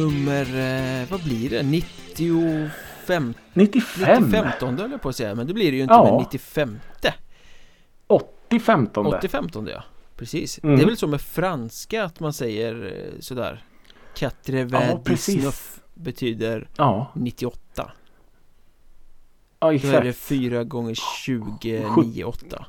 nummer, eh, vad blir det? 95? 95? 95 höll jag på att säga, men det blir det ju inte Ja. med 95 80 15 80 15 ja, precis Mm. Det är väl så med franska att man säger eh, sådär Ja, 89 precis. betyder Ja, 98 ja Då är exakt. det 4 gånger 20, Sjut- 9, 8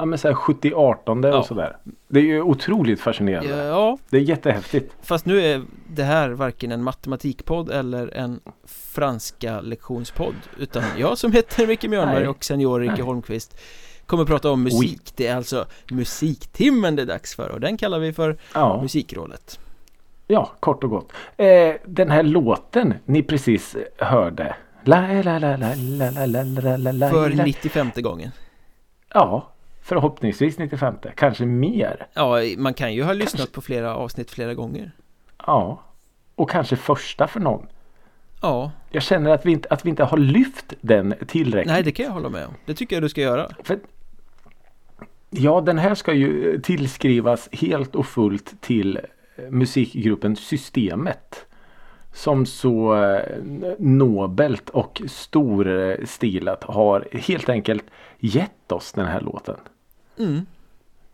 Ja men såhär 70 18 Ja. och sådär. Det är ju otroligt fascinerande. Ja, Det är jättehäftigt. fast nu är det här varken en matematikpodd eller en franska lektionspodd Utan jag som heter Micke Mjörnberg och senior Ricke. Holmqvist Kommer prata om musik, det är alltså musiktimmen det är dags för och den kallar vi för Ja, Musikrådet ja kort och gott. Eh, den här låten ni precis hörde. La, la, la, la, la, la, la, la, la, la, För la. 95 gången Ja, förhoppningsvis 95. Kanske mer. Ja, man kan ju ha lyssnat på flera avsnitt flera gånger Ja. Och kanske första för någon. Ja, Jag känner att vi inte, att vi inte har lyft den tillräckligt. nej det kan jag hålla med om Det tycker jag du ska göra För, ja, den här ska ju tillskrivas helt och fullt till eh, musikgruppen Systemet. Som så eh, nobelt och storstilat har helt enkelt gett oss den här låten. mm.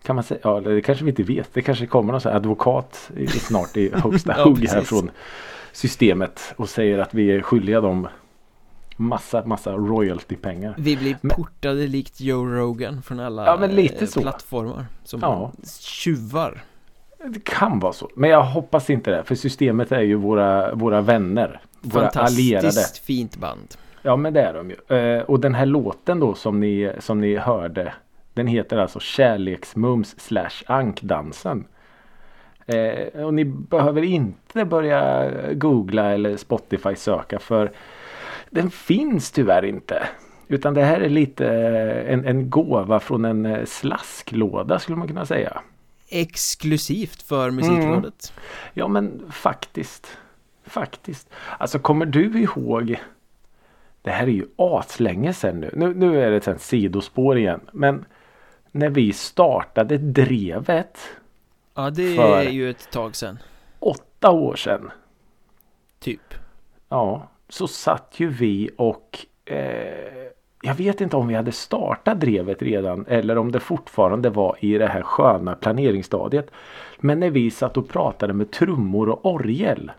Kan man säga? Ja, det kanske vi inte vet. Det kanske kommer någon advokat snart i högsta Ja, hugg här från systemet och säger att vi är skyldiga dem massa, massa royaltypengar. Vi blir Men- portade likt Joe Rogan från alla Ja, men lite eh, så. plattformar Som Ja. tjuvar Det kan vara så. Men jag hoppas inte det. För systemet är ju våra, våra vänner. Våra allierade. Fantastiskt fint band Ja men det är de ju. Eh, och den här låten då som ni, som ni hörde. Den heter alltså Kärleksmums slash ankdansen. Eh, och ni behöver inte börja googla eller Spotify söka för den finns tyvärr inte. Utan det här är lite en, en gåva från en eh, slasklåda skulle man kunna säga. Exklusivt för Musikrådet Ja men faktiskt. Faktiskt. Alltså kommer du ihåg Det här är ju aslänge sedan nu. nu. Nu är det ett sidospår igen. Men när vi startade Drevet Ja, det är ju ett tag sedan åtta år sedan. Typ Ja, så satt ju vi och eh, jag vet inte om vi hade startat drevet redan eller om det fortfarande var i det här sköna planeringsstadiet. Men när vi satt och pratade med trummor och orgel.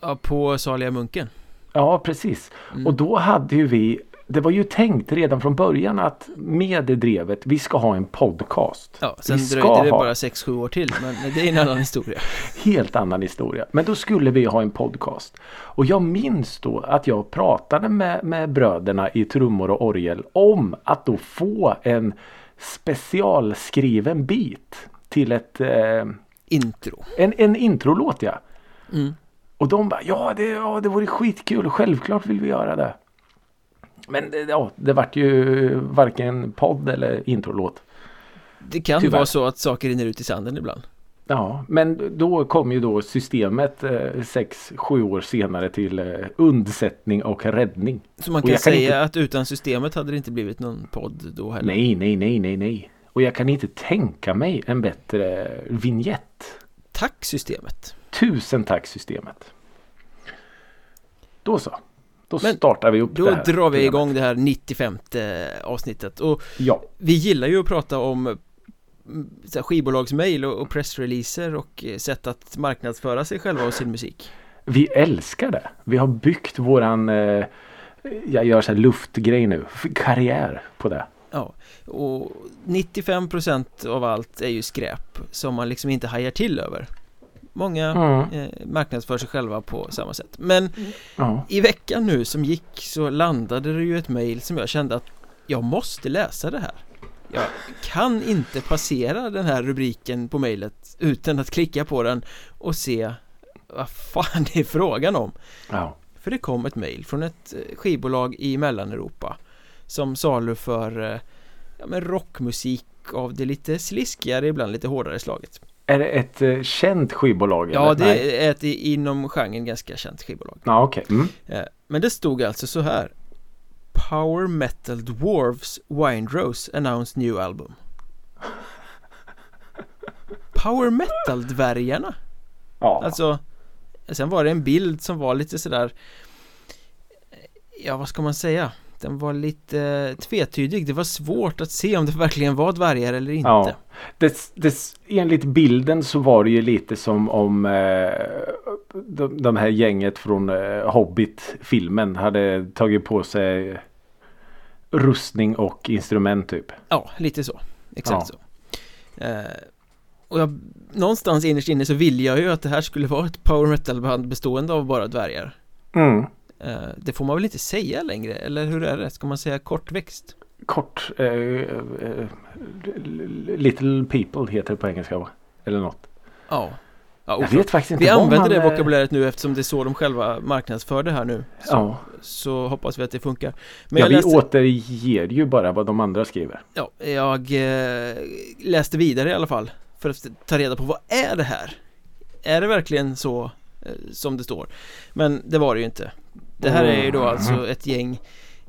Ja, på Saliga Munken Ja, precis. Mm. Och då hade ju vi det var ju tänkt redan från början att med det drevet vi ska ha en podcast. Ja, sen Vi ska dröjde det ha- bara 6-7 år till Men det är en annan historia Helt annan historia. Men då skulle vi ha en podcast. Och jag minns då att jag pratade med, med bröderna i trummor och orgel om att då få en specialskriven bit till ett, eh, Intro en, en introlåt ja. mm. Och de bara ja det, ja det vore skitkul, självklart vill vi göra det. Men ja, det vart ju varken podd eller introlåt. Det kan Tyvärr. vara så att saker rinner ut i sanden ibland Ja, men då kom ju då systemet eh, sex, sju år senare till eh, undsättning och räddning. Så man kan kan säga inte- att utan systemet hade det inte blivit någon podd då heller Nej, nej, nej, nej, nej. Och jag kan inte tänka mig en bättre vignett. Tack systemet Tusen tack systemet. Då så. Då Men startar vi upp Då det här drar vi igång det här 95 avsnittet. Och Ja, vi gillar ju att prata om mm, skivbolagsmail och, och pressreleaser och eh, sätt att marknadsföra sig själva och sin musik. Vi älskar det. Vi har byggt våran, eh, jag gör så här luftgrej nu, karriär på det. Ja, och 95% av allt är ju skräp som man liksom inte hajar till över Många Mm. eh, marknadsför sig själva på samma sätt Men Ja. i veckan nu som gick så landade det ju ett mail som jag kände att jag måste läsa det här Jag kan inte passera den här rubriken på mejlet utan att klicka på den och se vad fan det är frågan om ja. För det kom ett mejl från ett eh, skivbolag i Mellaneuropa Som salu för eh, ja, men rockmusik av det lite sliskigare, ibland lite hårdare slaget Är det ett eh, känt skivbolag? Ja, eller? det Nej. är ett inom genren ganska känt skivbolag Ja, okej. Mm. Eh, Men det stod alltså så här Power Metal Dwarfs Windrose announced new album Power Metal-dvärgarna Ja. Alltså Sen var det en bild som var lite sådär Ja vad ska man säga Den var lite tvetydig Det var svårt att se om det verkligen var dvärgar eller inte Ja. Det, det, enligt bilden så var det ju lite som om eh, de, de här gänget från eh, Hobbit-filmen hade tagit på sig rustning och instrument typ. Ja, lite så Exakt Ja. så eh, Och jag Någonstans innerst inne så ville jag ju att det här skulle vara ett power metal band bestående av bara dvärgar Mm. Eh, Det får man väl inte säga längre, eller hur är det? Ska man säga kortväxt? Kort. Eh, eh, little people heter det på engelska va? Eller något. Ja Ja, Jag vet faktiskt inte Vi använder det eh, vokabuläret nu eftersom det är så de själva marknadsför det här nu Så, Ja, så hoppas vi att det funkar Men ja vi läste, återger ju bara vad de andra skriver. ja, jag eh, läste vidare i alla fall För att ta reda på vad är det här? Är det verkligen så eh, som det står? Men det var det ju inte Det här är ju då Mm. alltså ett gäng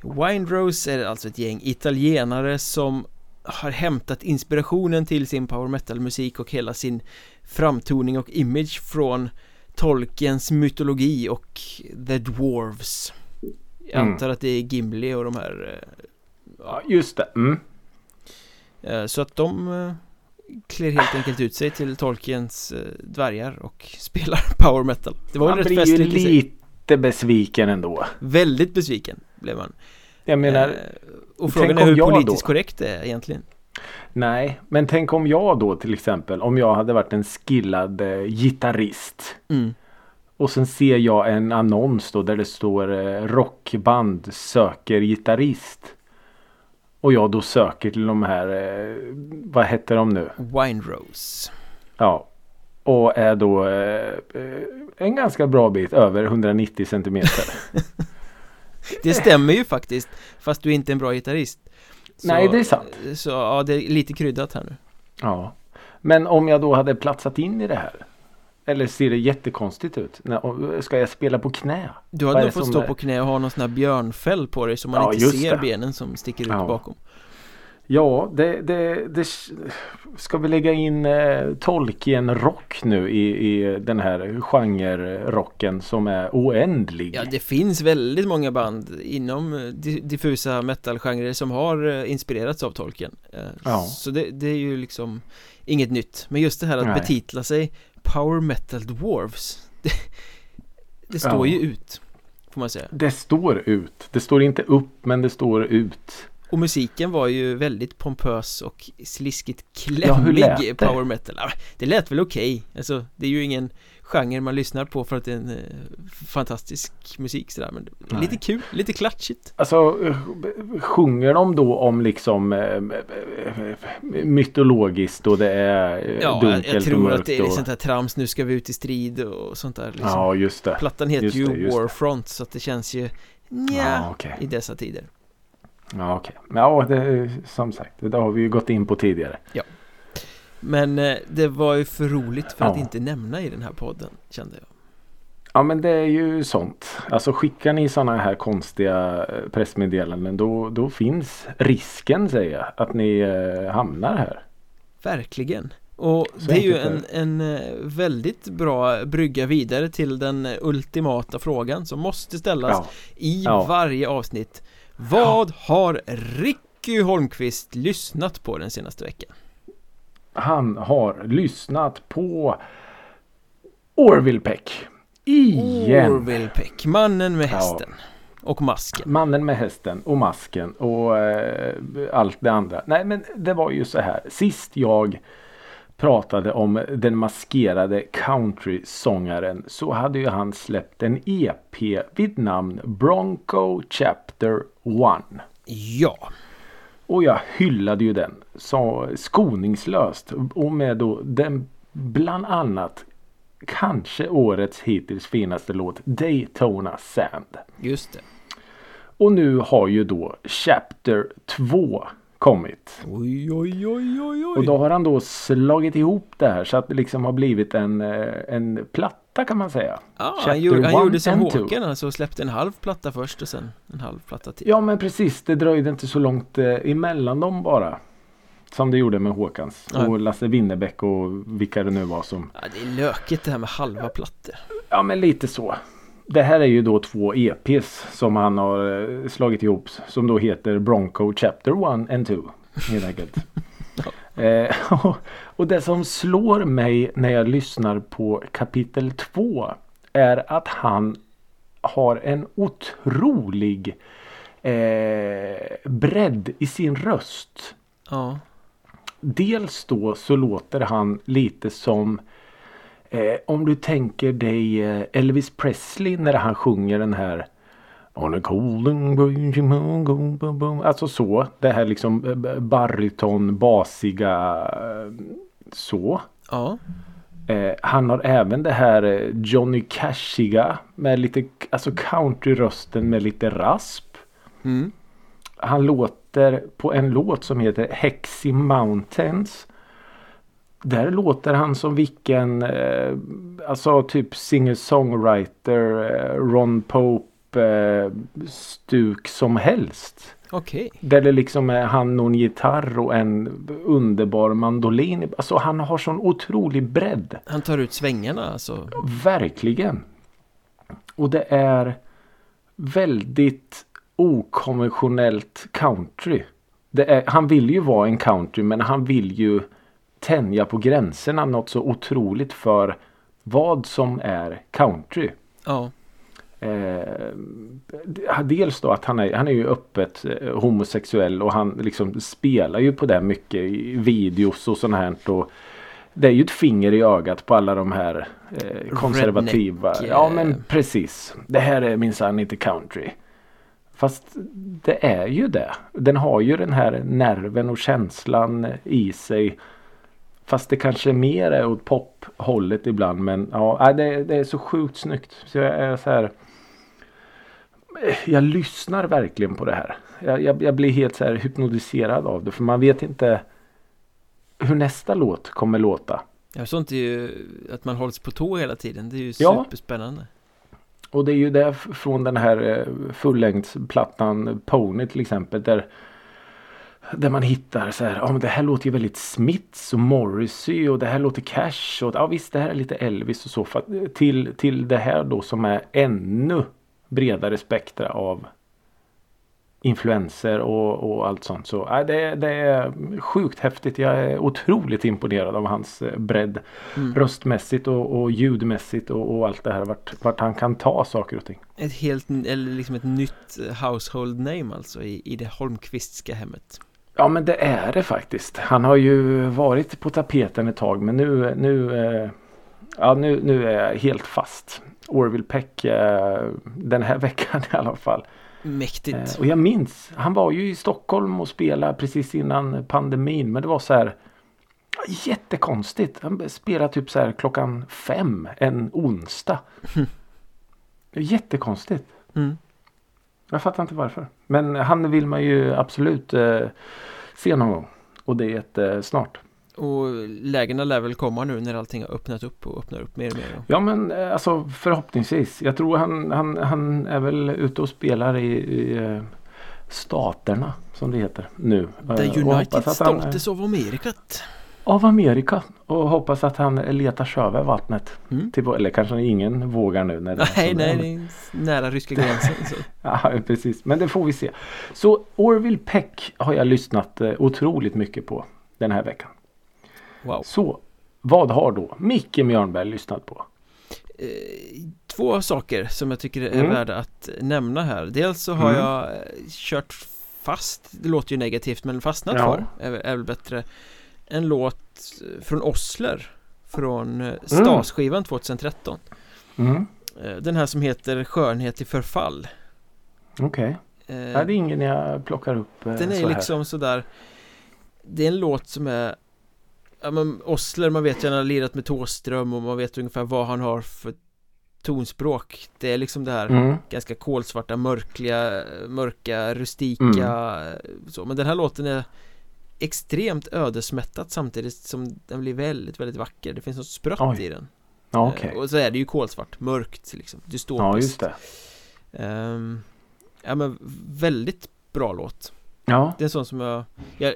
Windrose är alltså ett gäng italienare som har hämtat inspirationen till sin power metal musik och hela sin framtoning och image från Tolkiens mytologi och The Dwarves Jag Mm. antar att det är Gimli och de här eh, Ja, just det. Mm. eh, Så att de eh, klär helt enkelt ut sig till Tolkiens dvärgar och spelar power metal Det var väl rätt festligt i sig. Lite besviken ändå. Väldigt besviken blev man Jag menar, Eh, Och frågan är hur politiskt då? korrekt det är egentligen nej. Men tänk om jag då till exempel, om jag hade varit en skillad eh, gitarrist. mm. Och sen ser jag en annons då där det står eh, rockband söker gitarrist. Och jag då söker till de här, eh, vad heter de nu? Windrose Ja. Och är då eh, eh, en ganska bra bit över 190 centimeter. Det stämmer ju faktiskt Fast du är inte en bra gitarrist så, Nej, det är sant. Så ja, det är lite kryddat här nu Ja. Men om jag då hade platsat in i det här. Eller ser det jättekonstigt ut? Ska jag spela på knä? Du hade nog fått stå är- på knä och ha någon sån här björnfäll på dig så man Ja, inte ser det. benen som sticker ut Ja. bakom Ja, det, det, det ska vi lägga in eh, Tolkien-rock nu i, i den här genre-rocken som är oändlig. Ja, det finns väldigt många band inom eh, di- diffusa metal-genrer som har eh, inspirerats av Tolkien Eh, Ja. Så det, det är ju liksom inget nytt Men just det här att Nej. betitla sig Power Metal Dwarves Det, det står Ja. ju ut Får man säga Det står ut. Det står inte upp men det står ut. Och musiken var ju väldigt pompös och sliskigt Ja, klämmig det? power metal ja, Det lät väl okej Alltså det är ju ingen genre man lyssnar på för att det är en eh, fantastisk musik sådär Men Nej. lite kul, lite klatschigt Alltså sjunger de då om liksom eh, eh, mytologiskt och det är Ja, jag, dunkelt jag och tror mörkt att det är och... sånt här trams, nu ska vi ut i strid och sånt där liksom. Ja, just det. Plattan heter just ju det, just det. Warfront så att det känns ju nja Ja, okej. i dessa tider Ja, okej. Ja, det, som sagt, det har vi ju gått in på tidigare. Men eh, det var ju för roligt för att Ja. inte nämna i den här podden kände jag Ja, men det är ju sånt. Alltså skickar ni sådana här konstiga eh, pressmeddelanden då, då finns risken, säger jag, att ni eh, hamnar här. Verkligen och Så det är ju en, en eh, väldigt bra brygga vidare till den ultimata frågan som måste ställas Ja, i Ja. varje avsnitt Vad har Ricky Holmqvist lyssnat på den senaste veckan? han har lyssnat på Orville Peck. Igen. Orville Peck, mannen med Ja. hästen Och masken Mannen med hästen och masken och eh, allt det andra. Nej men det var ju så här. Sist jag pratade om den maskerade country-sångaren så hade ju han släppt en EP vid namn Bronco Chapter 1. Ja, Och jag hyllade ju den så skoningslöst och med då den bland annat kanske årets hittills finaste låt Daytona Sand. just det Och nu har ju då Chapter 2 kommit. Oj, oj, oj, oj, oj Och då har han då slagit ihop det här så att det liksom har blivit en, eh, en platta kan man säga. ja, han, gjorde, han gjorde som. Håkan alltså släppte en halv platta först och sen en halv platta till Ja men precis, det dröjde inte så långt eh, emellan dem bara. Som det gjorde med Håkans. Nej. Och Lasse Winnerbäck och vilka det nu var som. ja, Det är lökigt det här med halva plattor Ja men lite så. Det här är ju då två EPs som han har eh, slagit ihop som då heter Bronco Chapter 1 and 2. Helt enkelt. eh, och, och det som slår mig när jag lyssnar på kapitel 2 är att han har en otrolig eh, bredd i sin röst. Ja. Dels då så låter han lite som eh, om du tänker dig eh, Elvis Presley när han sjunger den här On a boom. Alltså så. Det här liksom eh, baryton, basiga eh, så. Ja. Eh, han har även det här Johnny Cashiga med lite alltså countryrösten med lite rasp. Mm. Han låter på en låt som heter Hexy Mountains. Där låter han som vilken eh, alltså typ singer-songwriter eh, Ron Pope eh, stuk som helst. Okej. Där det liksom är han och en gitarr och en underbar mandolin. Alltså han har sån otrolig bredd. Han tar ut svängarna alltså. Verkligen. Och det är väldigt okonventionellt country. Är, han vill ju vara en country men han vill ju tänja på gränserna något så otroligt för vad som är country. Ja. Eh, dels då att han är, han är ju öppet eh, homosexuell och han liksom spelar ju på det mycket i videos och sånt här. Och det är ju ett finger i ögat på alla de här eh, konservativa. Redneck, eh. Ja men precis. Det här är minsann inte country. Fast det är ju det. Den har ju den här nerven och känslan i sig. Fast det kanske mer är åt pophållet ibland. Men ja, det, det är så sjukt snyggt. Så jag är så här. Jag lyssnar verkligen på det här. Jag, jag, jag blir helt så här hypnotiserad av det. För man vet inte hur nästa låt kommer låta. Ja, sånt är ju att man hålls på tå hela tiden. Det är ju Ja. superspännande. Och det är ju det från den här eh, fullängdsplattan Pony till exempel. Där, där man hittar så här. Ja men det här låter ju väldigt Smiths och Morrissey och det här låter Cash. Och ja visst det här är lite Elvis och så. Att- till, till det här då som är ännu bredare spektra av influenser och, och allt sånt. Så ja, det, det är sjukt häftigt. Jag är otroligt imponerad av hans eh, bredd. Mm. Röstmässigt och, och ljudmässigt och, och allt det här. Vart, vart han kan ta saker och ting. Ett helt, eller liksom ett nytt household name alltså i, i det Holmqvistska hemmet. Ja men det är det faktiskt. Han har ju varit på tapeten ett tag men nu, nu, eh, ja, nu, nu är jag helt fast. Orville Peck eh, den här veckan i alla fall. Mäktigt. Eh, och jag minns, han var ju i Stockholm och spelade precis innan pandemin. Men det var så här jättekonstigt. Han spelade typ så här klockan fem en onsdag. Jättekonstigt. Mm. Jag fattar inte varför. Men han vill man ju absolut eh, se någon gång. Och det är eh, snart. Och lägena lär väl komma nu när allting har öppnat upp och öppnar upp mer och mer. då. Ja men eh, alltså förhoppningsvis. Jag tror han, han, han är väl ute och spelar i, i eh, Staterna som det heter nu. Eh, The och United han, eh, States of Americat. Av Amerika. Och hoppas att han letar sig över vattnet. Mm. Till, eller kanske ingen vågar nu. När det Nej, nej, det är. är nära ryska gränsen. Ja, precis. Men det får vi se. Så Orville Peck har jag lyssnat eh, otroligt mycket på den här veckan. Wow. Så vad har då Micke Mjörnberg lyssnat på? Eh, två saker som jag tycker är Mm. värda att nämna här. Dels så har Mm. jag eh, kört fast, det låter ju negativt men fastnat Ja. för, är väl bättre. En låt eh, från Osler från eh, Stas-skivan 2013. Mm. Eh, Den här som heter Skönhet i förfall. Okej. Eh, Ja, det är ingen jag plockar upp eh, Den är så här. liksom sådär Det är en låt som är Ja men Osler, man vet ju han har lirat med Thåström och man vet ungefär vad han har för tonspråk Det är liksom det här Mm. ganska kolsvarta, mörkliga, mörka, rustika Mm. så. Men den här låten är extremt ödesmättat samtidigt som den blir väldigt, väldigt vacker Det finns något sprött Oj. i den Ja, Eh, okej. Och så är det ju kolsvart, mörkt liksom, dystopiskt Ja, just det. Ehm, Ja men väldigt bra låt Ja. Det är en sån som jag Jag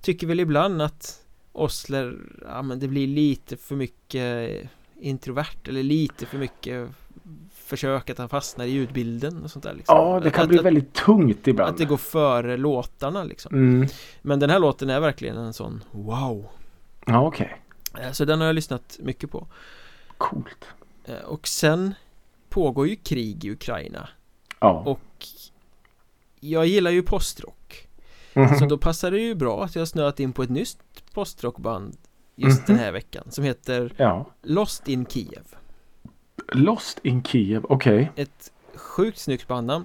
tycker väl ibland att Osler Ja men det blir lite för mycket introvert eller lite för mycket försök att han fastnar i ljudbilden och sånt där liksom. Ja, det kan att, bli att, väldigt tungt ibland. att det går före låtarna liksom. Mm. Men den här låten är verkligen en sån wow. Ja, okej. Eh, Så den har jag lyssnat mycket på. Coolt. Eh, Och sen pågår ju krig i Ukraina Ja. och jag gillar ju postrock. Mhm. Så då passar det ju bra att jag snöat in på ett nytt postrockband just Mhm. den här veckan som heter Ja. Lost in Kiev. Lost in Kiev, okej. Ett sjukt snyggt bandnamn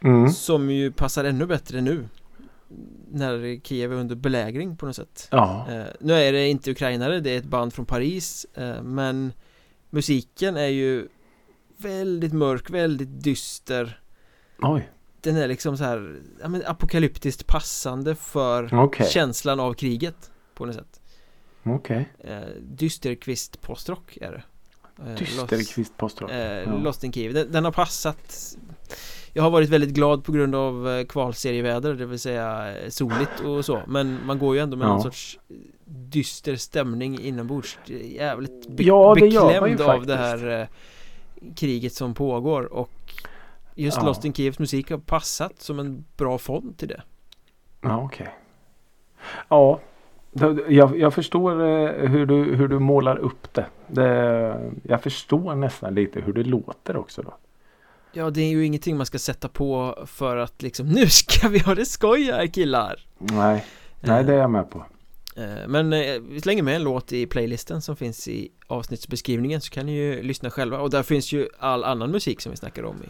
Mm. som ju passar ännu bättre nu när Kiev är under belägring på något sätt. Ja. Eh, nu är det inte ukrainare, det är ett band från Paris eh, men musiken är ju väldigt mörk, väldigt dyster. Oj. Den är liksom så här ja, men apokalyptiskt passande för Okej. känslan av kriget på något sätt. Okej. Eh, dysterkvist postrock är det. Eh, Dysterkvist postrock. eh, Ja. Lost in Kiev. Den, den har passat Jag har varit väldigt glad på grund av eh, kvalserieväder, det vill säga eh, soligt och så Men man går ju ändå med Ja. någon sorts dyster stämning inombords Jävligt be- Ja, det beklämd av det här eh, kriget som pågår och Just Ja. Lost in Kievs musik har passat som en bra fond till det Ja, okej. Ja, då- jag, jag förstår eh, hur du, hur du målar upp det. det. Jag förstår nästan lite hur det låter också då. Ja, det är ju ingenting man ska sätta på för att liksom Nu ska vi ha det skoj här killar! Nej, nej det är jag med på. Eh, Men eh, vi slänger med en låt i playlisten som finns i avsnittsbeskrivningen så kan ni ju lyssna själva och där finns ju all annan musik som vi snackar om i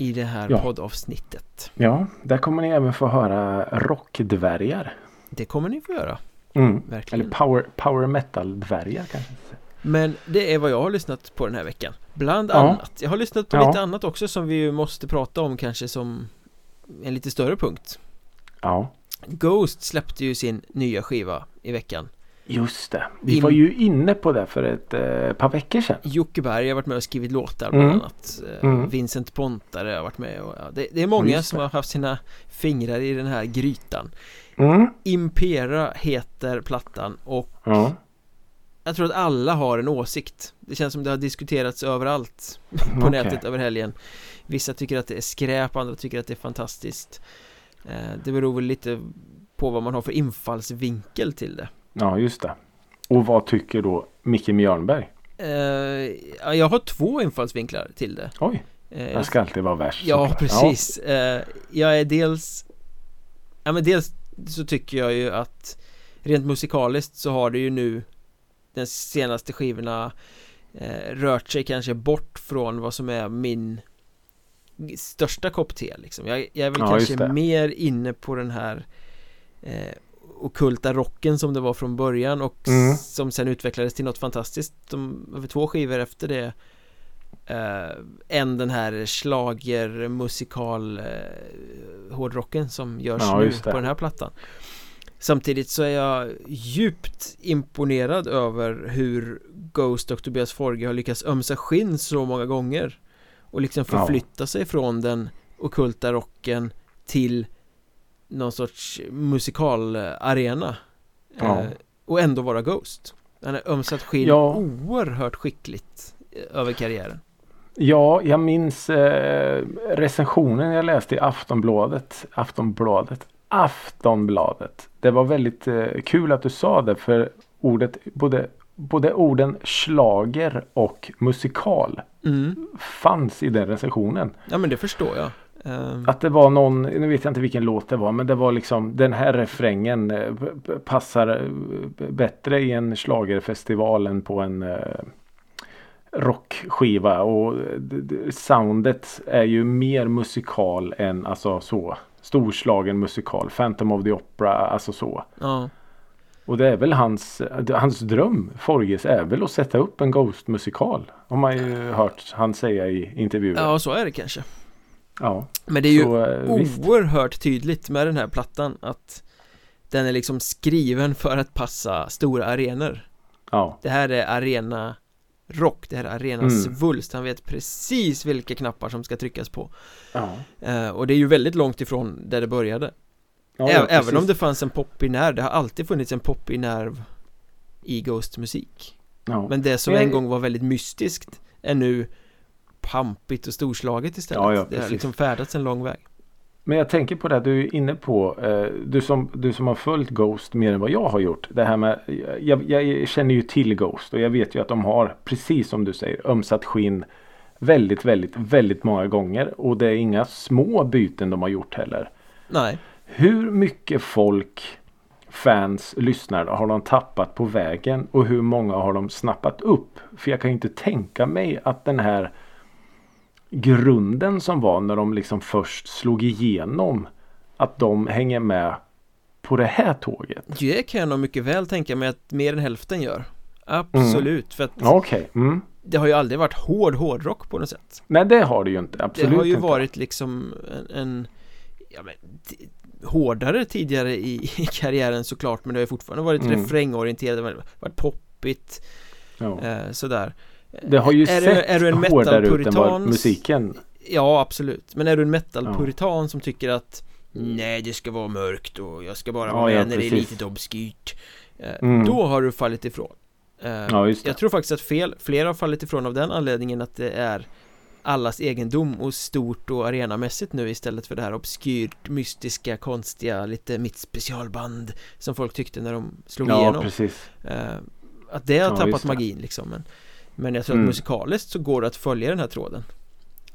i det här Ja. poddavsnittet Ja, där kommer ni även få höra rockdvärgar. Det kommer ni få göra, Mm. verkligen Eller power, power metal-dvärgar kanske. Men det är vad jag har lyssnat på den här veckan Bland Ja. annat Jag har lyssnat på Ja. lite annat också som vi ju måste prata om kanske som en lite större punkt Ja, Ghost släppte ju sin nya skiva i veckan just det. Vi In- var ju inne på det för ett eh, par veckor sedan. Jocke Berg har varit med och skrivit låtar bland Mm. annat Eh, Mm. Vincent Pontare har varit med och ja, det, det är många Just som det. har haft sina fingrar i den här grytan Mm. Impera heter plattan och Ja, jag tror att alla har en åsikt Det känns som det har diskuterats överallt på okej. nätet över helgen Vissa tycker att det är skräp, andra tycker att det är fantastiskt Eh, Det beror väl lite på vad man har för infallsvinkel till det Ja, just det. Och vad tycker då Micke Mjörnberg? Eh, ja, Jag har två infallsvinklar till det Oj, Eh, jag ska alltid vara värst. Ja, såklart. precis. Eh, jag är dels Ja men dels så tycker jag ju att Rent musikaliskt så har det ju nu Den senaste skivorna eh, Rört sig kanske bort från vad som är min Största kopp te liksom Jag, jag är väl Ja, kanske mer inne på den här eh, Okulta rocken som det var från början och Mm. som sen utvecklades till något fantastiskt de, två skivor efter det eh, än den här slager musikal eh, hårdrocken som görs Ja, nu på den här plattan Samtidigt så är jag djupt imponerad över hur Ghost och Tobias Forge har lyckats ömsa skinn så många gånger och liksom Ja. förflytta sig från den okulta rocken till någon sorts musikalarena Ja. eh, och ändå vara Ghost Han har ömsat skinn Ja. oerhört skickligt eh, över karriären Ja, jag minns eh, recensionen jag läste i Aftonbladet. Aftonbladet. Aftonbladet. Det var väldigt eh, kul att du sa det för ordet, både, både orden slager och musikal mm. fanns i den recensionen. Ja men det förstår jag Att det var någon, nu vet jag inte vilken låt det var, men det var liksom den här refrängen eh, passar eh, bättre i en schlagerfestival än på en eh, rockskiva och soundet är ju mer musikal än alltså så storslagen musikal. Phantom of the Opera, alltså så. Ja, Och det är väl hans, hans dröm, Forges, är väl att sätta upp en Ghost-musikal. Har man ju hört han säga i intervjuer. ja så är det kanske Ja, Men det är ju så eh, visst. oerhört tydligt med den här plattan att Den är liksom skriven för att passa stora arenor Ja, Det här är arena rock, det här är arena Mm. svulst Han vet precis vilka knappar som ska tryckas på ja. eh, Och det är ju väldigt långt ifrån där det började ja Ä- ja, Även om det fanns en poppig nerv, det har alltid funnits en poppig nerv i Ghost-musik ja. Men det som en gång var väldigt mystiskt är nu pampigt och storslaget istället. Ja, ja, det har liksom färdats en lång väg. Men jag tänker på det du är inne på. Eh, du, som, du som har följt Ghost mer än vad jag har gjort. Det här med, jag, jag känner ju till Ghost och jag vet ju att de har precis som du säger ömsat skinn väldigt, väldigt, väldigt många gånger. Och det är inga små byten de har gjort heller. Nej. Hur mycket folk, fans, lyssnare har de tappat på vägen och hur många har de snappat upp? För jag kan ju inte tänka mig att den här grunden som var när de liksom först slog igenom att de hänger med på det här tåget. Det kan jag nog mycket väl tänka mig att mer än hälften gör. Absolut, mm. för att okay. mm. det har ju aldrig varit hård hårdrock på något sätt. Nej, det har det ju inte. Absolut Det har ju inte. varit liksom en, en ja, men, hårdare tidigare i, i, karriären såklart men det har ju fortfarande varit mm. refrängorienterat, det har varit poppigt ja. eh, sådär det har ju är sett du, är du en hårdare ut än vad musiken Ja absolut Men är du en metalpuritan ja. som tycker att Nej det ska vara mörkt och jag ska bara vara ja, med när det är lite obskyrt eh, mm. Då har du fallit ifrån eh, ja, Jag tror faktiskt att fel, fler har fallit ifrån av den anledningen att det är allas egendom och stort och arenamässigt nu istället för det här obskyrt, mystiska, konstiga, lite mitt specialband som folk tyckte när de slog ja, igenom. Precis. Eh, att det har ja, tappat magin liksom. Men, men jag tror mm. att musikaliskt så går det att följa den här tråden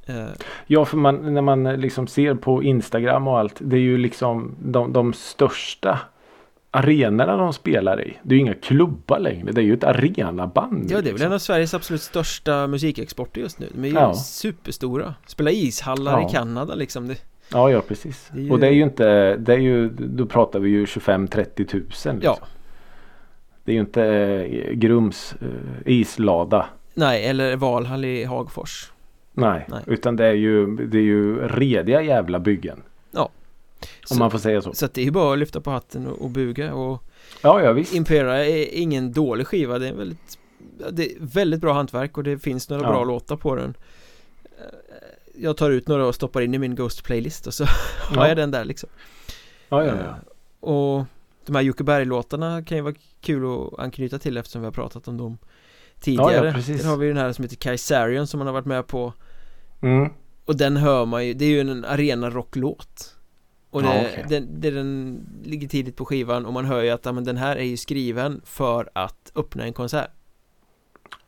uh. Ja för man, när man liksom ser på Instagram och allt Det är ju liksom de, de största arenorna de spelar i. Det är ju inga klubbar längre. Det är ju ett arenaband. Ja, det är väl liksom. en av Sveriges absolut största musikexporter just nu. De är ju ja. superstora. Spelar ishallar ja. i Kanada liksom. Det... Ja, ja precis. Det ju... Och det är ju inte, det är ju, då pratar vi ju 25-30 tusen. Liksom. Ja. Det är ju inte eh, Grums eh, islada. Nej, eller Valhall i Hagfors. Nej, Nej, utan det är ju, det är ju rediga jävla byggen. Ja. Om så, man får säga så. Så det är ju bara att lyfta på hatten och, och buga och Ja, ja visst. Impera är ingen dålig skiva. Det är väldigt Det är väldigt bra hantverk och det finns några ja. bra låtar på den. Jag tar ut några och stoppar in i min Ghost playlist och så ja. har jag den där liksom. Ja, ja, ja. Och de här Jocke Berg-låtarna kan ju vara kul att anknyta till eftersom vi har pratat om dem tidigare. Ja, ja, precis. har vi den här som heter Kaisarion som man har varit med på. Mm. Och den hör man ju, det är ju en arena rocklåt. Och det, ja, okay. den, det, den ligger tidigt på skivan och man hör ju att men den här är ju skriven för att öppna en konsert.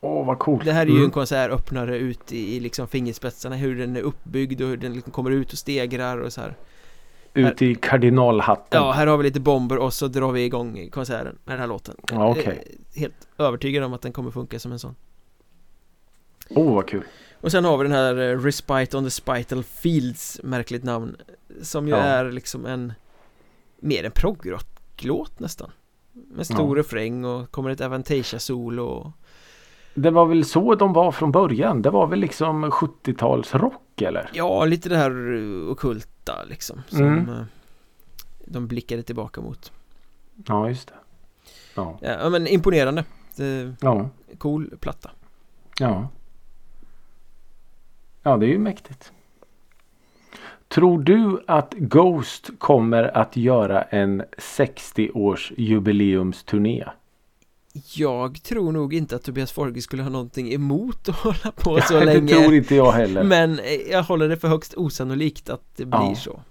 Åh oh, vad coolt Det här är ju mm. en konsertöppnare ut i, i liksom fingerspetsarna Hur den är uppbyggd och hur den liksom kommer ut och stegrar och så här ut i kardinalhatten. Ja, här har vi lite bomber och så drar vi igång konserten med den här låten. Ja, okay. Helt övertygad om att den kommer funka som en sån. Åh, oh, vad kul. Och sen har vi den här eh, Respite on the Spital Fields, märkligt namn. Som ju ja. är liksom en mer en proggrocklåt nästan. Med stor ja. refräng och kommer ett Avantasia-solo. Och... Det var väl så de var från början? Det var väl liksom 70-talsrock eller? Ja, lite det här eh, okult yta liksom som mm. Eh, de blickade tillbaka mot. Ja, just det. Ja, ja men imponerande. Ja. Cool platta. Ja. Ja, det är ju mäktigt. Tror du att Ghost kommer att göra en 60 års jubileumsturné? Jag tror nog inte att Tobias Forge skulle ha någonting emot att hålla på så länge. Det tror inte jag heller. Men eh, jag håller det för högst osannolikt att det blir ja. så.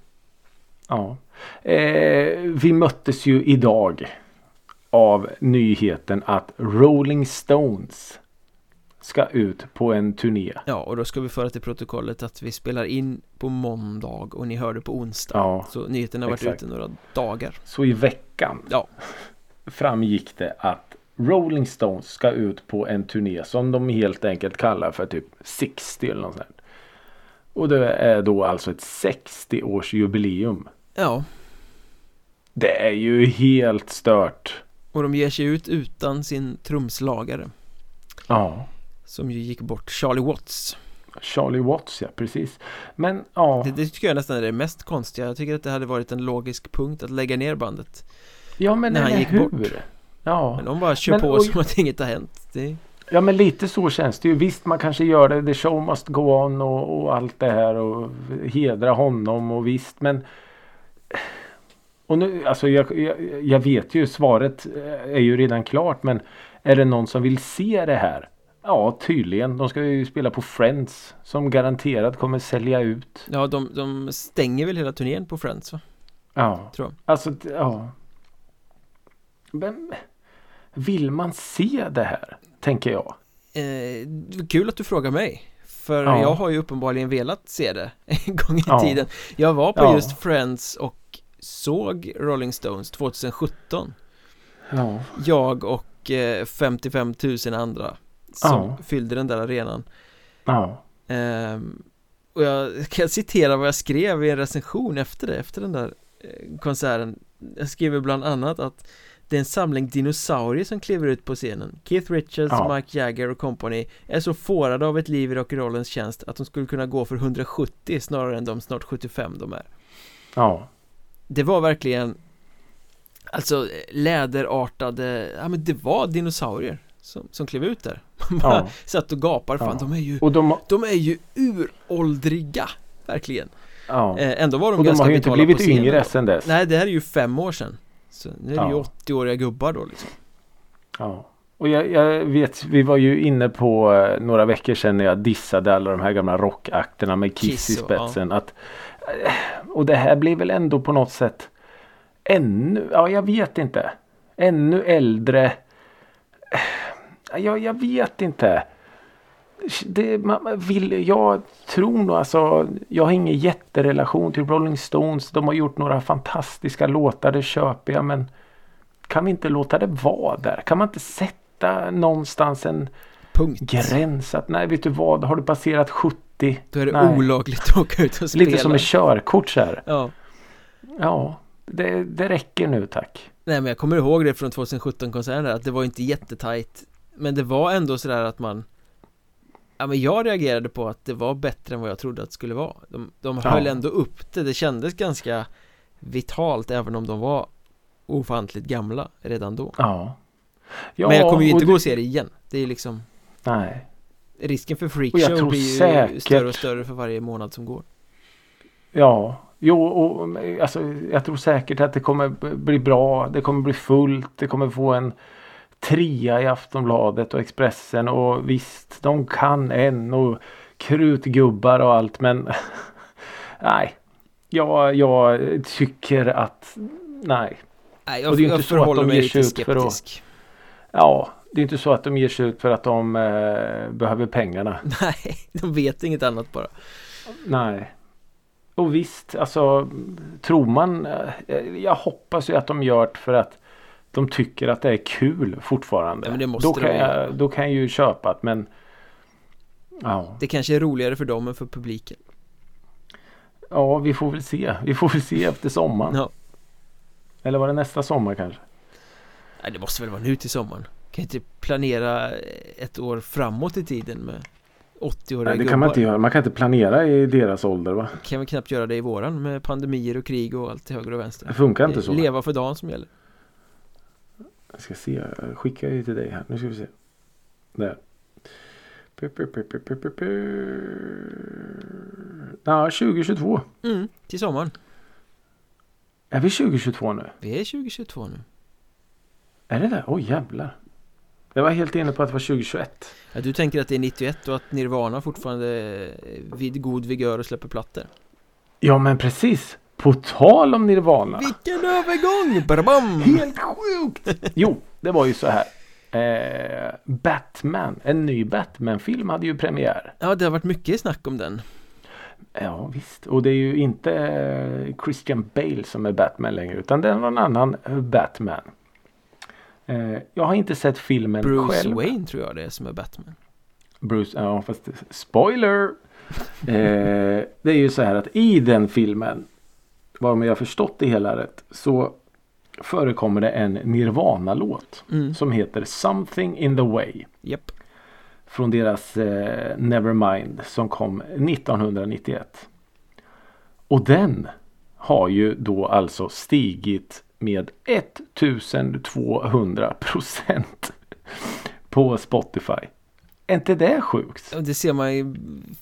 Ja. Eh, Vi möttes ju idag Av nyheten att Rolling Stones Ska ut på en turné. Ja och då ska vi föra till protokollet att vi spelar in på måndag och ni hörde på onsdag. Ja, Så nyheten har varit exakt. ute några dagar. Så i veckan Ja. Framgick det att Rolling Stones ska ut på en turné som de helt enkelt kallar för typ 60 eller något sånt. Och det är då alltså ett 60 års jubileum. Ja. Det är ju helt stört. Och de ger sig ut utan sin trumslagare. Ja. Som ju gick bort, Charlie Watts. Charlie Watts ja, precis. Men ja. Det, det tycker jag nästan är det mest konstiga. Jag tycker att det hade varit en logisk punkt att lägga ner bandet. Ja men när han gick hur? bort. Ja. Men de bara kör men, på och, som att inget har hänt. Det... Ja men lite så känns det ju. Visst man kanske gör det. The show must go on och, och allt det här och hedra honom och visst men och nu, alltså jag, jag, jag, vet ju svaret är ju redan klart men Är det någon som vill se det här? Ja, tydligen. De ska ju spela på Friends som garanterat kommer sälja ut. Ja, de, de stänger väl hela turnén på Friends va? Ja, Tror jag. alltså ja. Men vill man se det här? Tänker jag. Eh, kul att du frågar mig För Ja. jag har ju uppenbarligen velat se det en gång i Ja. tiden Jag var på Ja. just Friends och såg Rolling Stones 2017 Ja. Jag och eh, 55 000 andra Som fyllde den där arenan Ja. Ehm, Och jag kan citera vad jag skrev i en recension efter det, efter den där eh, konserten Jag skriver bland annat att det är en samling dinosaurier som kliver ut på scenen Keith Richards, Ja. Mike Jagger och company är så fårade av ett liv i rock'n'rollens tjänst att de skulle kunna gå för 170 snarare än de snart 75 de är Ja. Det var verkligen Alltså läderartade, ja men det var dinosaurier som, som klev ut där Man bara Ja. satt och gapar, fan Ja. de är ju Och de, de är ju uråldriga Verkligen ja. eh, Ändå var de och de ganska har ju inte blivit yngre sedan dess. Nej det här är ju fem år sedan Så nu är det ju Ja. 80-åriga gubbar då liksom Ja. Och jag, jag vet, vi var ju inne på eh, några veckor sedan när jag dissade alla de här gamla rockakterna med Kiss, Kiss i och- spetsen. Att, eh, och det här blir väl ändå på något sätt ännu, ja jag vet inte. Ännu äldre. Eh, Ja, jag vet inte. Det, man vill, jag tror nog alltså, jag har ingen jätterelation till Rolling Stones. De har gjort några fantastiska låtar, det köper jag. Men kan vi inte låta det vara där? Kan man inte sätta någonstans en Punkt gräns? Att nej, vet du vad, har du passerat 70? Då är det nej. olagligt att åka ut och spela Lite som ett körkort så här. Ja Ja, det, det räcker nu tack. Nej men jag kommer ihåg det från 2017-konserten där, att det var inte jättetajt Men det var ändå sådär att man Ja men jag reagerade på att det var bättre än vad jag trodde att det skulle vara De, de Ja. höll ändå upp det, det kändes ganska vitalt även om de var ofantligt gamla redan då Ja. ja Men jag kommer ju inte det- gå och se det igen Det är liksom Nej. Risken för freakshow blir ju säkert- större och större för varje månad som går Ja, jo, och, alltså, jag tror säkert att det kommer bli bra. Det kommer bli fullt. Det kommer få en trea i Aftonbladet och Expressen och visst, de kan en och krutgubbar och allt men nej. Jag, jag tycker att nej. Nej Och jag, det är inte så att de ger sig ut för att- Ja, det är inte så att de ger sig ut för att de eh, behöver pengarna. Nej, de vet inget annat bara Nej. Och visst, alltså tror man. eh, Jag hoppas ju att de gör det för att de tycker att det är kul fortfarande. Ja, då, kan jag, då kan jag ju köpa det men ja. Det kanske är roligare för dem än för publiken ja, vi får väl se. Vi får väl se efter sommaren. Ja. Eller var det nästa sommar kanske? Nej det måste väl vara nu till sommaren Kan inte planera ett år framåt i tiden med 80-åriga Nej, det gubbar kan man inte göra. Man kan inte planera i deras ålder va? Kan vi knappt göra det i våran med pandemier och krig och allt till höger och vänster Det funkar inte så. Leva för dagen som gäller Jag ska se. Jag skickar ju till dig här. Nu ska vi se. Där. Ja, 2022. Mm, till sommaren Är vi 2022 nu? Vi är 2022 nu Är det det? Oj jävlar. Jag var helt inne på att det var 2021. ja, Du tänker att det är 91 och att Nirvana fortfarande vid god vigör och släpper plattor Ja men precis. På tal om Nirvana. Vilken övergång! Badabam! Helt sjukt! Jo, det var ju så här. Eh, Batman, en ny Batman-film hade ju premiär. Ja det har varit mycket snack om den Ja visst. Och det är ju inte eh, Christian Bale som är Batman längre. Utan det är någon annan eh, Batman. Eh, jag har inte sett filmen Bruce själv. Wayne tror jag det är som är Batman Bruce, ja fast spoiler. Eh, det är ju så här att i den filmen. Vad jag har förstått det hela rätt. Så förekommer det en Nirvana-låt. mm. Som heter Something in the way. Japp Från deras eh, Nevermind som kom 1991. Och den har ju då alltså stigit med 1200 procent på Spotify. Är inte det sjukt? Det ser man i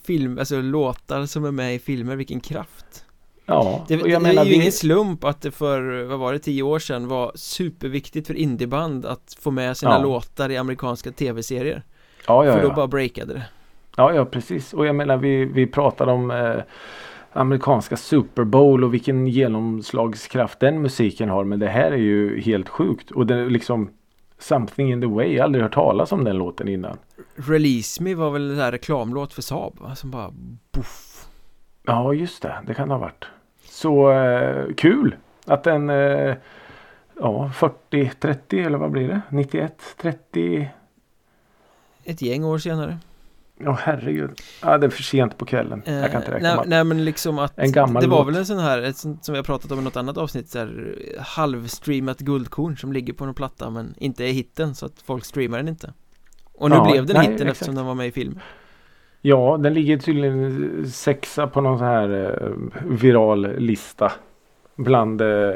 film, alltså låtar som är med i filmer, vilken kraft Ja, Det, det menar är ju vi- ingen slump att det för, vad var det, tio år sedan var superviktigt för indieband att få med sina Ja. låtar i amerikanska tv-serier Ja, ja, För då ja. bara breakade det Ja, ja precis. Och jag menar vi, vi pratade om eh, amerikanska Super Bowl och vilken genomslagskraft den musiken har. Men det här är ju helt sjukt. Och det är liksom Something in the way. Jag har aldrig hört talas om den låten innan. Release Me var väl en där reklamlåt för Saab va? Som bara boff Ja, just det. Det kan det ha varit. Så eh, kul att den eh, ja, 40, 30 eller vad blir det? 91, 30. Ett gäng år senare Ja, herregud. Ja, det är för sent på kvällen. Jag kan inte Eh, räkna nej, nej men liksom att En gammal Det var låt. väl en sån här, ett som vi har pratat om i något annat avsnitt så här, eh, Halvstreamat guldkorn som ligger på någon platta men inte är hitten så att folk streamar den inte Och nu Ja, blev den nej, hitten exakt. eftersom den var med i film Ja, den ligger tydligen sexa på någon sån här eh, viral lista. Bland eh,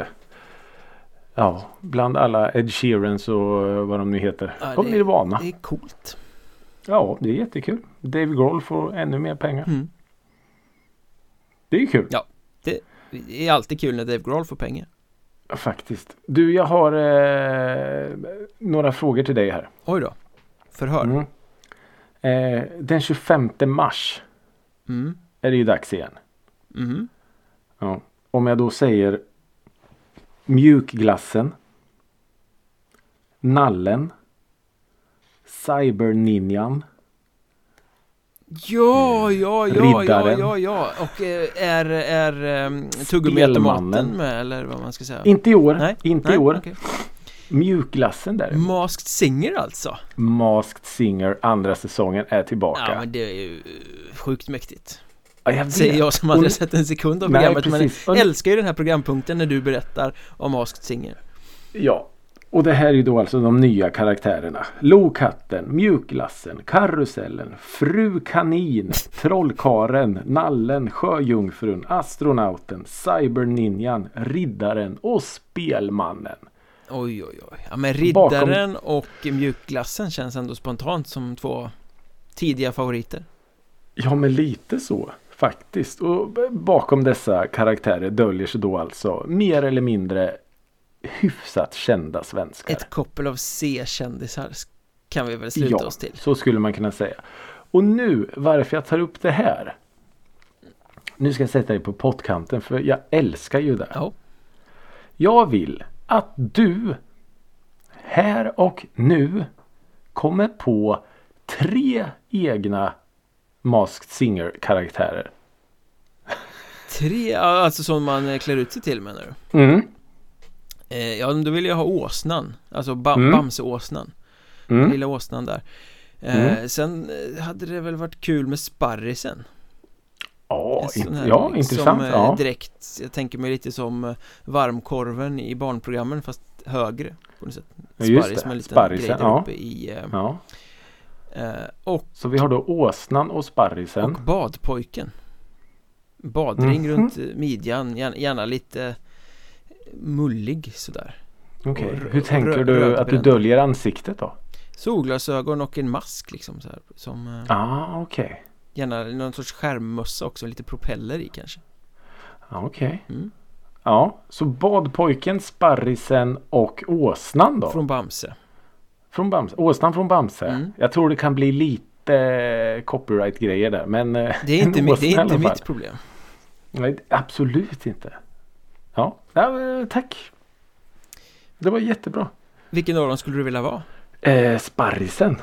Ja, bland alla Ed Sheerans och eh, vad de nu heter. Ja, och det- Nirvana. Det är coolt Ja, det är jättekul. Dave Grohl får ännu mer pengar. mm. Det är ju kul. Ja. Det är alltid kul när Dave Grohl får pengar Faktiskt. Du, jag har eh, några frågor till dig här. Oj då Förhör Mm. Eh, den 25 mars mm. är det ju dags igen. Mm. Ja. Om jag då säger mjukglassen. Nallen. Cyberninjan. Ja, ja, ja, ja, ja, ja Och eh, är, är um, tuggummiautomaten Spelmannen. med eller vad man ska säga? Inte i år. Nej, inte nej, i år. okej. Mjukglassen där. Masked Singer alltså? Masked Singer andra säsongen är tillbaka. Ja men det är ju eh, sjukt mäktigt Ja, jag vet. Säger jag som aldrig Och- sett en sekund av Nej, programmet precis. men älskar ju den här programpunkten när du berättar om Masked Singer Ja. Och det här är ju då alltså de nya karaktärerna. Lokatten, Mjukglassen, Karusellen, Fru Kanin, Trollkaren, Nallen, Sjöjungfrun, Astronauten, Cyberninjan, Riddaren och Spelmannen. Oj oj oj Ja men Riddaren och Mjukglassen känns ändå spontant som två tidiga favoriter Ja men lite så faktiskt. Och bakom dessa karaktärer döljer sig då alltså mer eller mindre hyfsat kända svenskar. Ett koppel av C-kändisar kan vi väl sluta ja, oss till så skulle man kunna säga. Och nu varför jag tar upp det här. Nu ska jag sätta dig på pottkanten för jag älskar ju det. Ja, Jag vill att du här och nu kommer på tre egna Masked Singer-karaktärer. tre, alltså som man eh, klär ut sig till menar du? Mm. Eh, ja, då vill jag ha åsnan Alltså bam, Mm. Bamseåsnan Mm. Lilla åsnan där eh, Sen eh, hade det väl varit kul med sparrisen Ja, här ja liksom, intressant. eh, Ja. Direkt, jag tänker mig lite som eh, varmkorven i barnprogrammen fast högre på något sätt Sparris med en liten Sparrisen, grej där ja. uppe i eh, ja. Och, Så vi har då åsnan och sparrisen. och badpojken Badring Mhm. runt midjan, gärna, lite mullig sådär Okej, rö- hur tänker du att du döljer ansiktet då? Solglasögon och en mask liksom så här, Som Ah, okej. Gärna någon sorts skärmmössa också, lite propeller i kanske okej. mm. Ja, så badpojken, sparrisen och åsnan då? Från, Från Bamse Bamse. Åsnan från Bamse. Mm. Jag tror det kan bli lite eh, copyright-grejer där. Men eh, Det är inte, en mi- åsna det är inte mitt problem Nej, absolut inte. Ja, ja eh, tack. Det var jättebra. Vilken av dem skulle du vilja vara? Eh, sparrisen.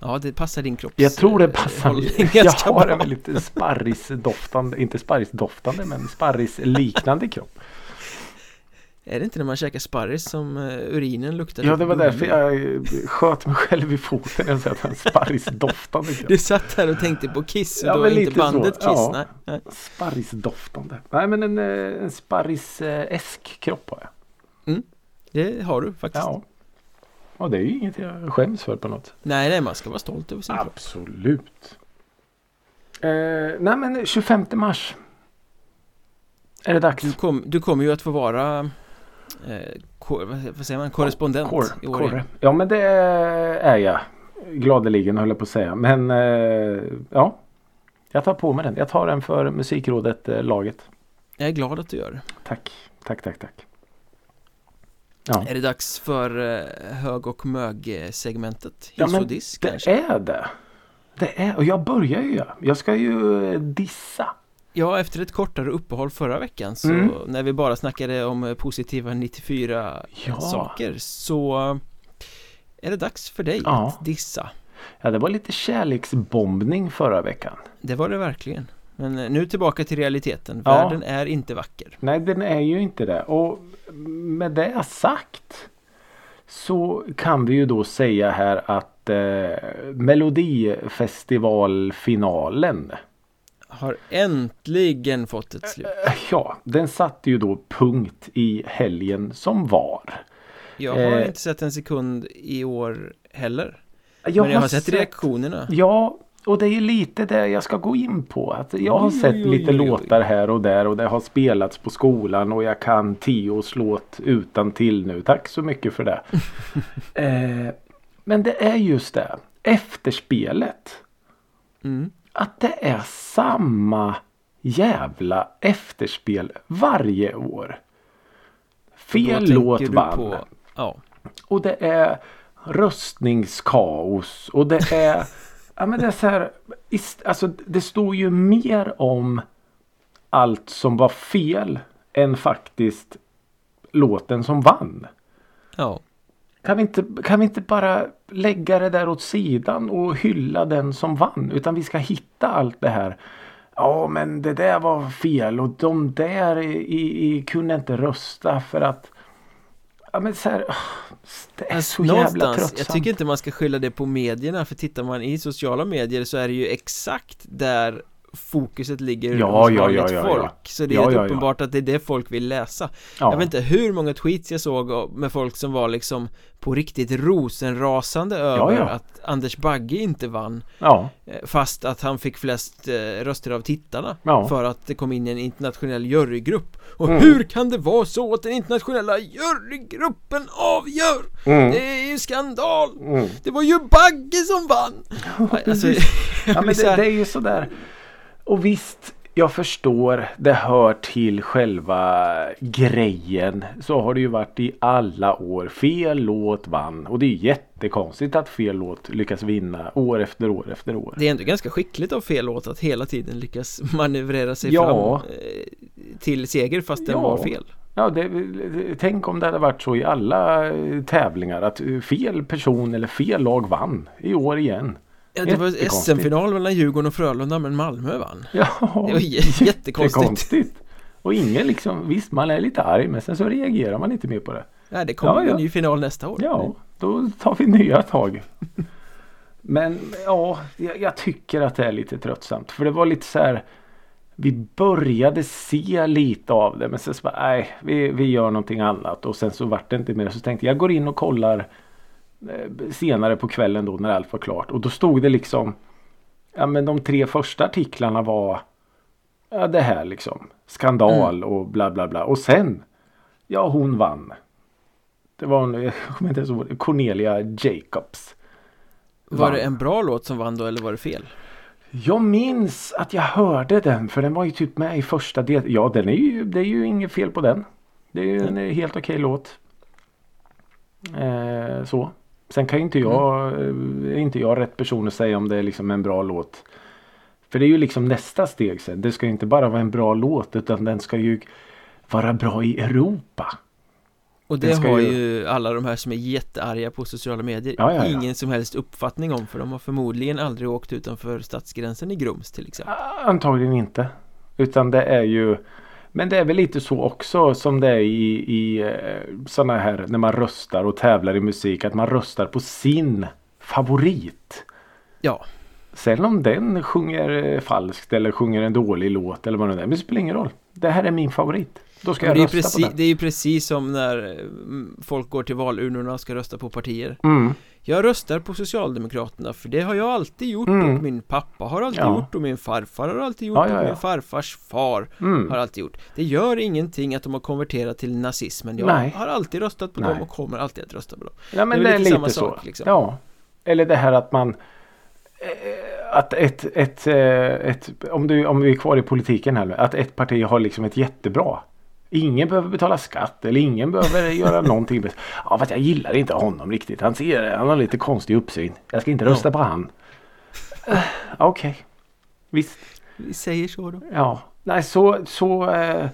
Ja, det passar din kropps Jag tror det eh, passar. hållning Jag har en väldigt sparrisdoftande, inte sparrisdoftande men sparrisliknande kropp. Är det inte när man käkar sparris som eh, urinen luktar Ja, det var därför jag eh, sköt mig själv i foten när jag sa att han sparrisdoftande kropp. Du satt här och tänkte på Kiss och Ja, då inte lite så. bandet Kiss, Ja. nej. Sparrisdoftande. Nej men en, en sparris-esk kropp har jag. Det har du faktiskt Ja. Och det är ju inget jag skäms för på något. Nej, nej, man ska vara stolt över sin kropp Absolut. Eh, nej men 25 mars. Är det dags? du, kom, du kommer ju att få vara eh, ko, vad, säger man, korrespondent Kor, i år igen. Ja men det är jag. Gladeligen höll jag på att säga. Men eh, ja. Jag tar på mig den. Jag tar den för musikrådet eh, laget. Jag är glad att du gör det. Tack, tack, tack, tack. Ja, Är det dags för eh, hög och mög-segmentet? Ja, Hiss men och diss det kanske? är det. Det är, och jag börjar ju. Jag ska ju eh, dissa. Ja, efter ett kortare uppehåll förra veckan så Mm. när vi bara snackade om eh, positiva 94 Ja. saker så är det dags för dig Ja. att dissa. Ja, det var lite kärleksbombning förra veckan. Det var det verkligen. Men eh, nu tillbaka till realiteten. Ja. Världen är inte vacker. Nej, den är ju inte det. Och med det sagt så kan vi ju då säga här att eh, Melodifestivalfinalen Har äntligen fått ett slut. eh, Ja, den satte ju då punkt i helgen som var. Jag har Eh. inte sett en sekund i år heller. Jag Men jag har sett reaktionerna. Ja, och det är ju lite det jag ska gå in på. Att jag har sett oj, lite oj, oj. låtar här och där och det har spelats på skolan och jag kan Tios låt utan till nu. Tack så mycket för det. eh, men det är just det. Efterspelet. Mm. Att det är samma jävla efterspel varje år. Fel låt vann. på- Ja, Och det är röstningskaos och det är Ja men det är så här Alltså det står ju mer om allt som var fel än faktiskt låten som vann. ja. Kan vi, inte, kan vi inte bara lägga det där åt sidan och hylla den som vann? Utan vi ska hitta allt det här. Ja men det där var fel och de där i, i, kunde inte rösta för att Ja men så här, Det är Alltså, så jävla tröttsamt. jag tycker inte man ska skylla det på medierna för tittar man i sociala medier så är det ju exakt där fokuset ligger Ja, hos ja, vanligt ja, ja, folk ja. Så det är Ja, helt ja, ja. uppenbart att det är det folk vill läsa ja. Jag vet inte hur många tweets jag såg med folk som var liksom på riktigt rosenrasande över ja. att Anders Bagge inte vann Ja, eh, Fast att han fick flest eh, röster av tittarna Ja. För att det kom in en internationell jurygrupp Och Mm. hur kan det vara så att den internationella jurygruppen avgör? Mm. Det är ju skandal! Mm. Det var ju Bagge som vann! alltså, Ja, men det, det är ju sådär. Och visst, jag förstår. Det hör till själva grejen. Så har det ju varit i alla år. Fel låt vann. Och det är jättekonstigt att fel låt lyckas vinna år efter år efter år. Det är ändå ganska skickligt av fel låt att hela tiden lyckas manövrera sig Ja. fram eh, till seger fast den Ja. var fel. Ja, det, tänk om det hade varit så i alla eh, tävlingar att eh, fel person eller fel lag vann i år igen. Ja, det var. SM-final mellan Djurgården och Frölunda men Malmö vann. Ja, Det var jä- jättekonstigt. Och ingen liksom, visst man är lite arg men sen så reagerar man inte mer på det. Ja, det kommer Ja, ju en ja. ny final nästa år. Ja, då tar vi nya tag. Men ja, jag, jag tycker att det är lite tröttsamt. För det var lite så här. Vi började se lite av det men sen så bara, nej, vi, vi gör någonting annat. Och sen så vart det inte mer. Så tänkte jag, jag går in och kollar senare på kvällen då när allt var klart. Och då stod det liksom, ja men de tre första artiklarna var, ja det här liksom, skandal och bla bla bla. Och sen, ja hon vann. Det var en, jag kommer inte ens ihåg, Cornelia Jacobs. Var vann. det en bra låt som vann då eller var det fel? Jag minns att jag hörde den för den var ju typ med i första del. Ja den är ju, det är ju inget fel på den. Det är ju en eh, helt okej låt. Eh, så. Sen kan ju inte jag, Mm. eh, är inte jag rätt person att säga om det är liksom en bra låt. För det är ju liksom nästa steg sen. Det ska inte bara vara en bra låt utan den ska ju vara bra i Europa. Och det har ju- ju alla de här som är jättearga på sociala medier Ja, ja, ja. ingen som helst uppfattning om för de har förmodligen aldrig åkt utanför stadsgränsen i Grums till exempel. Antagligen inte. Utan det är ju Men det är väl lite så också som det är i, i sådana här när man röstar och tävlar i musik. Att man röstar på sin favorit. Ja, Sen om den sjunger eh, falskt eller sjunger en dålig låt eller vad det är. Men det spelar ingen roll. Det här är min favorit. Då ska jag det är, precis, på den. det är ju precis som när mm, folk går till valurnorna och ska rösta på partier. Mm. Jag röstar på Socialdemokraterna för det har jag alltid gjort Mm. och min pappa har alltid Ja. gjort och min farfar har alltid gjort Ja, ja, och min farfars far Mm. har alltid gjort. Det gör ingenting att de har konverterat till nazismen. Jag Nej. har alltid röstat på Nej. dem och kommer alltid att rösta på dem. Ja men Det det är är lite lite, samma så. sak, liksom. Ja. Eller det här att man eh, att ett, ett, eh, ett om, du, om vi är kvar i politiken här nu. Att ett parti har liksom ett jättebra. Ingen behöver betala skatt eller ingen behöver göra någonting. Ja fast jag gillar inte honom riktigt. Han, ser, han har lite konstig uppsyn. Jag ska inte rösta Ja. på han. Uh, Okej. Visst. Vi säger så då. Ja. Nej så, så eh,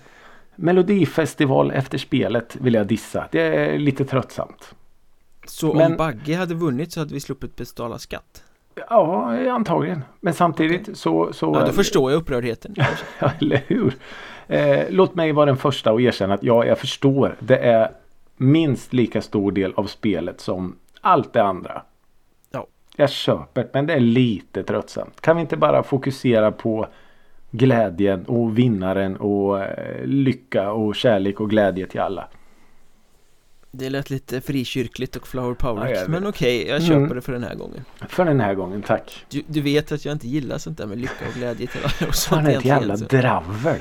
Melodifestival efter spelet vill jag dissa. Det är lite tröttsamt. Så Men- om Bagge hade vunnit så hade vi sluppit betala skatt. Ja, antagligen. Men samtidigt så... så Ja, då förstår jag upprördheten. Ja, eller hur? Eh, låt mig vara den första att erkänna att ja, jag förstår. Det är minst lika stor del av spelet som allt det andra. Ja. Jag köper det, men det är lite tröttsamt. Kan vi inte bara fokusera på glädjen och vinnaren och eh, lycka och kärlek och glädje till alla? Det lät lite frikyrkligt och flower Ja, power vet. Men okej, jag köper Mm. det för den här gången För den här gången, tack. du, du vet att jag inte gillar sånt där med lycka och glädje till alla och sånt Han är ett jävla dravel.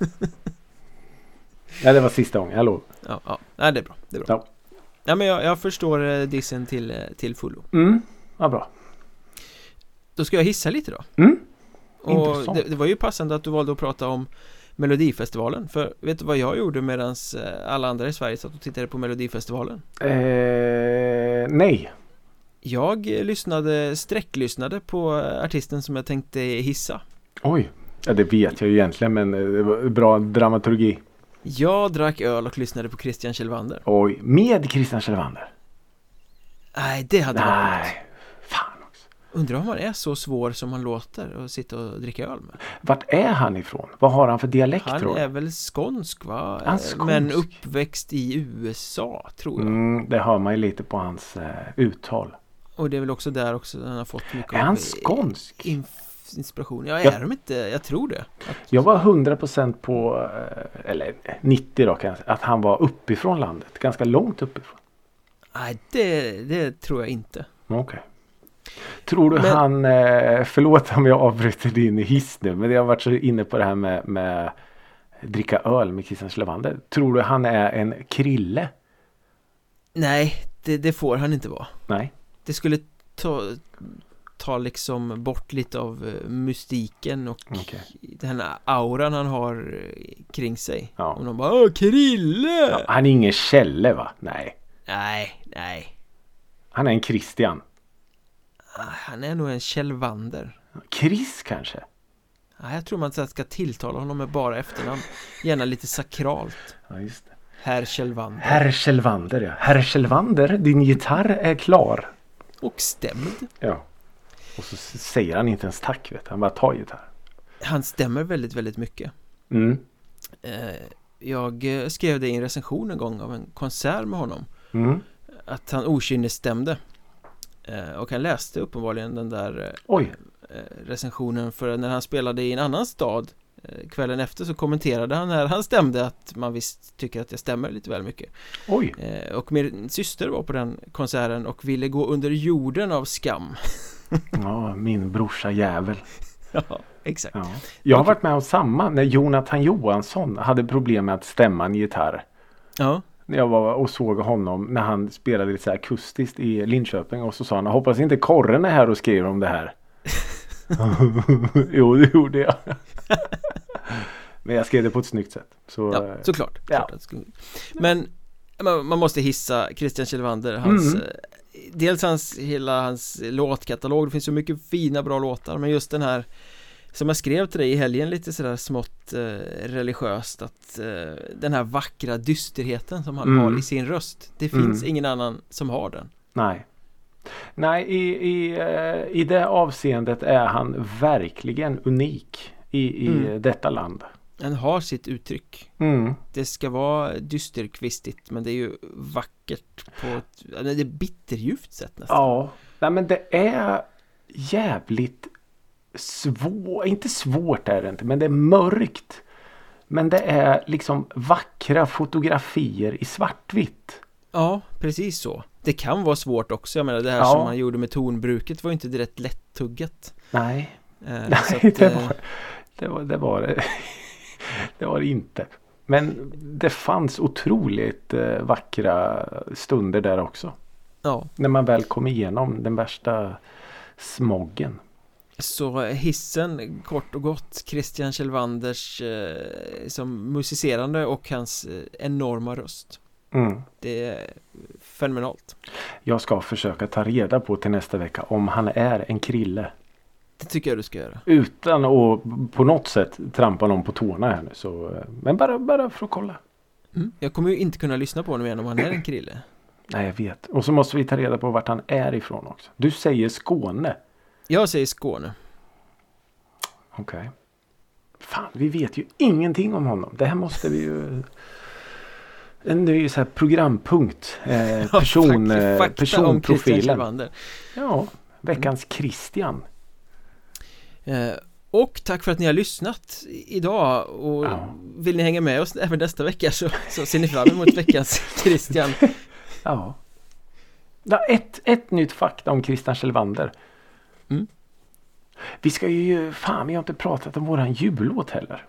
ja, det var sista gången, jag lovar. Ja, ja, nej det är bra, det är bra Ja. Ja men jag, jag förstår eh, dissen till, eh, till fullo Mm, vad bra. Då ska jag hissa lite då Mm. Och Intressant. det, det var ju passande att du valde att prata om Melodifestivalen För vet du vad jag gjorde medan alla andra i Sverige satt och tittade på Melodifestivalen? Eh, nej. Jag eh, lyssnade, sträcklyssnade på eh, artisten som jag tänkte hissa Oj. Ja, det vet jag ju egentligen men eh, det var bra dramaturgi. Jag drack öl och lyssnade på Christian Kjellvander Oj. Med Christian Kjellvander? Nej, det hade varit Nej. Fan också. Undrar om man är så svår som han låter och sitta och dricka öl med Vart är han ifrån? Vad har han för dialekt Han tror du? är väl skånsk va? Han Eh, skånsk? Men uppväxt i USA tror jag Mm, det hör man ju lite på hans eh, uttal. Och det är väl också där också han har fått mycket Är han skånsk? inf- inspiration Ja, Ja. är de inte? Jag tror det att, Jag var 100% på, eh, eller 90 då kan jag säga, att han var uppifrån landet. Ganska långt uppifrån. Nej, det, det tror jag inte Okej. Tror du Men- han, eh, förlåt om jag avbryter din hiss nu, men jag har varit så inne på det här med, med dricka öl med Christian Slevander. Tror du han är en krille? Nej, det, det får han inte vara Nej. Det skulle ta, ta liksom bort lite av eh, mystiken och Okej. den här auran han har eh, kring sig Ja. Och de bara Åh, Krille! Ja, han är ingen Kjelle va? Nej. Nej, nej Han är en Christian. Ah, Han är nog en Kjellvander Chris kanske? Nej, jag tror man ska tilltala honom med bara efternamn Gärna lite sakralt Ja, just det. Herr Kjellvander Herr Kjellvander ja. Herr Kjellvander, din gitarr är klar. Och stämd Ja. Och så säger han inte ens tack vet du. Han bara tar gitarr. Han stämmer väldigt, väldigt mycket Mm. eh, Jag eh, skrev det i en recension en gång av en konsert med honom Mm. Att han okynnesstämde eh, Och han läste uppenbarligen den där Oj. recensionen för när han spelade i en annan stad Kvällen efter så kommenterade han när han stämde att man visst tycker att jag stämmer lite väl mycket Oj. Och min syster var på den konserten och ville gå under jorden av skam Ja, min brorsa jävel. Ja, exakt Ja. Jag har varit med om samma när Jonathan Johansson hade problem med att stämma en gitarr. Ja, När jag var och såg honom när han spelade lite så akustiskt i Linköping och så sa han hoppas inte korren är här och skriver om det här. jo det gjorde jag. Men jag skrev det på ett snyggt sätt. Så, ja eh, såklart ja. Men man, man måste hissa Christian Kjellvander hans Mm. Dels hans, hela hans låtkatalog Det finns så mycket fina bra låtar Men just den här Som jag skrev till dig i helgen lite sådär smått eh, religiöst Att eh, den här vackra dysterheten som han Mm. har i sin röst Det finns Mm. ingen annan som har den Nej. Nej, i, i, eh, i det avseendet är han verkligen unik i, i Mm. detta land. Den har sitt uttryck Mm. Det ska vara dysterkvistigt men det är ju vackert på ett, det är bitterljuvt sätt nästan Ja, nej men det är jävligt svårt, inte svårt är det inte, men det är mörkt. Men det är liksom vackra fotografier i svartvitt. Ja, precis så Det kan vara svårt också, jag menar det här Ja. som han gjorde med tonbruket var ju inte direkt lättuggat Nej, eh, nej att, det, eh, var, det var det. Var det. Det var det inte. Men det fanns otroligt eh, vackra stunder där också. Ja, När man väl kom igenom den värsta smoggen. Så hissen kort och gott Christian Kjellvanders eh, som musicerande och hans eh, enorma röst Mm. Det är fenomenalt Jag ska försöka ta reda på till nästa vecka om han är en krille. Det tycker jag du ska göra Utan att på något sätt trampa någon på tårna här nu. Så, men bara, bara för att kolla. mm. Jag kommer ju inte kunna lyssna på honom igen om han är en krille Nej jag vet. Och så måste vi ta reda på vart han är ifrån också. Du säger Skåne. Jag säger Skåne Okej. Fan, vi vet ju ingenting om honom. Det här måste vi ju... En ny så här programpunkt. Eh, person, eh, Fakta Christian personprofilen. Ja, veckans Christian. Eh, och tack för att ni har lyssnat idag och Ja. vill ni hänga med oss även nästa vecka så, så ser ni fram emot veckans Christian Ja. ja ett, ett nytt fakta om Christian Kjellvander. Mm. Vi ska ju, fan vi har inte pratat om våran jullåt heller.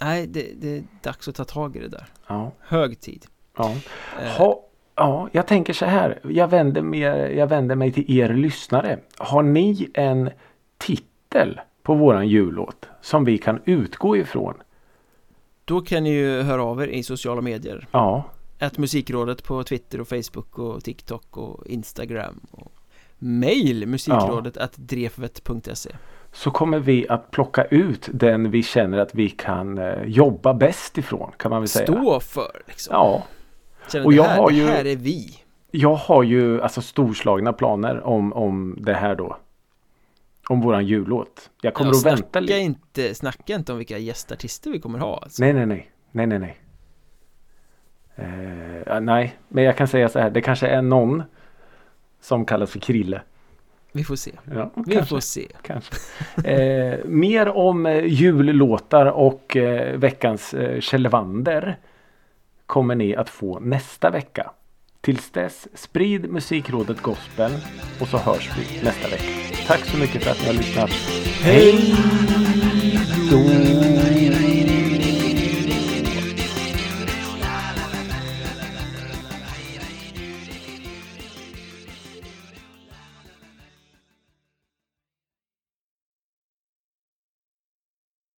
Nej, det, det är dags att ta tag i det där Ja. Hög tid ja. Eh, Ha, ja, jag tänker så här. Jag vänder, mer, jag vänder mig till er lyssnare. Har ni en titel på våran jullåt som vi kan utgå ifrån? Då kan ni ju höra av er i sociala medier. Ja, Att musikrådet på Twitter och Facebook och TikTok och Instagram och Mail musikrådet att drefvet.se så kommer vi att plocka ut den vi känner att vi kan eh, jobba bäst ifrån kan man väl säga. Stå för liksom. Ja, Känner, och det, jag här, har det ju- här är vi. Jag har ju alltså storslagna planer om, om det här då. Om våran jullåt. Jag kommer Ja, att vänta lite. inte, snacka inte om vilka gästartister vi kommer ha alltså. Nej, nej, nej. Nej, nej, nej. Ja, nej, men jag kan säga så här. Det kanske är någon som kallas för Krille. Vi får se Ja, Vi kanske. får se kanske. Eh, mer om eh, jullåtar och eh, veckans eh, Kjellvander kommer ni att få nästa vecka. Tills dess, sprid Musikrådet Gospel och så hörs vi nästa vecka. Tack så mycket för att ni har lyssnat. Hej då!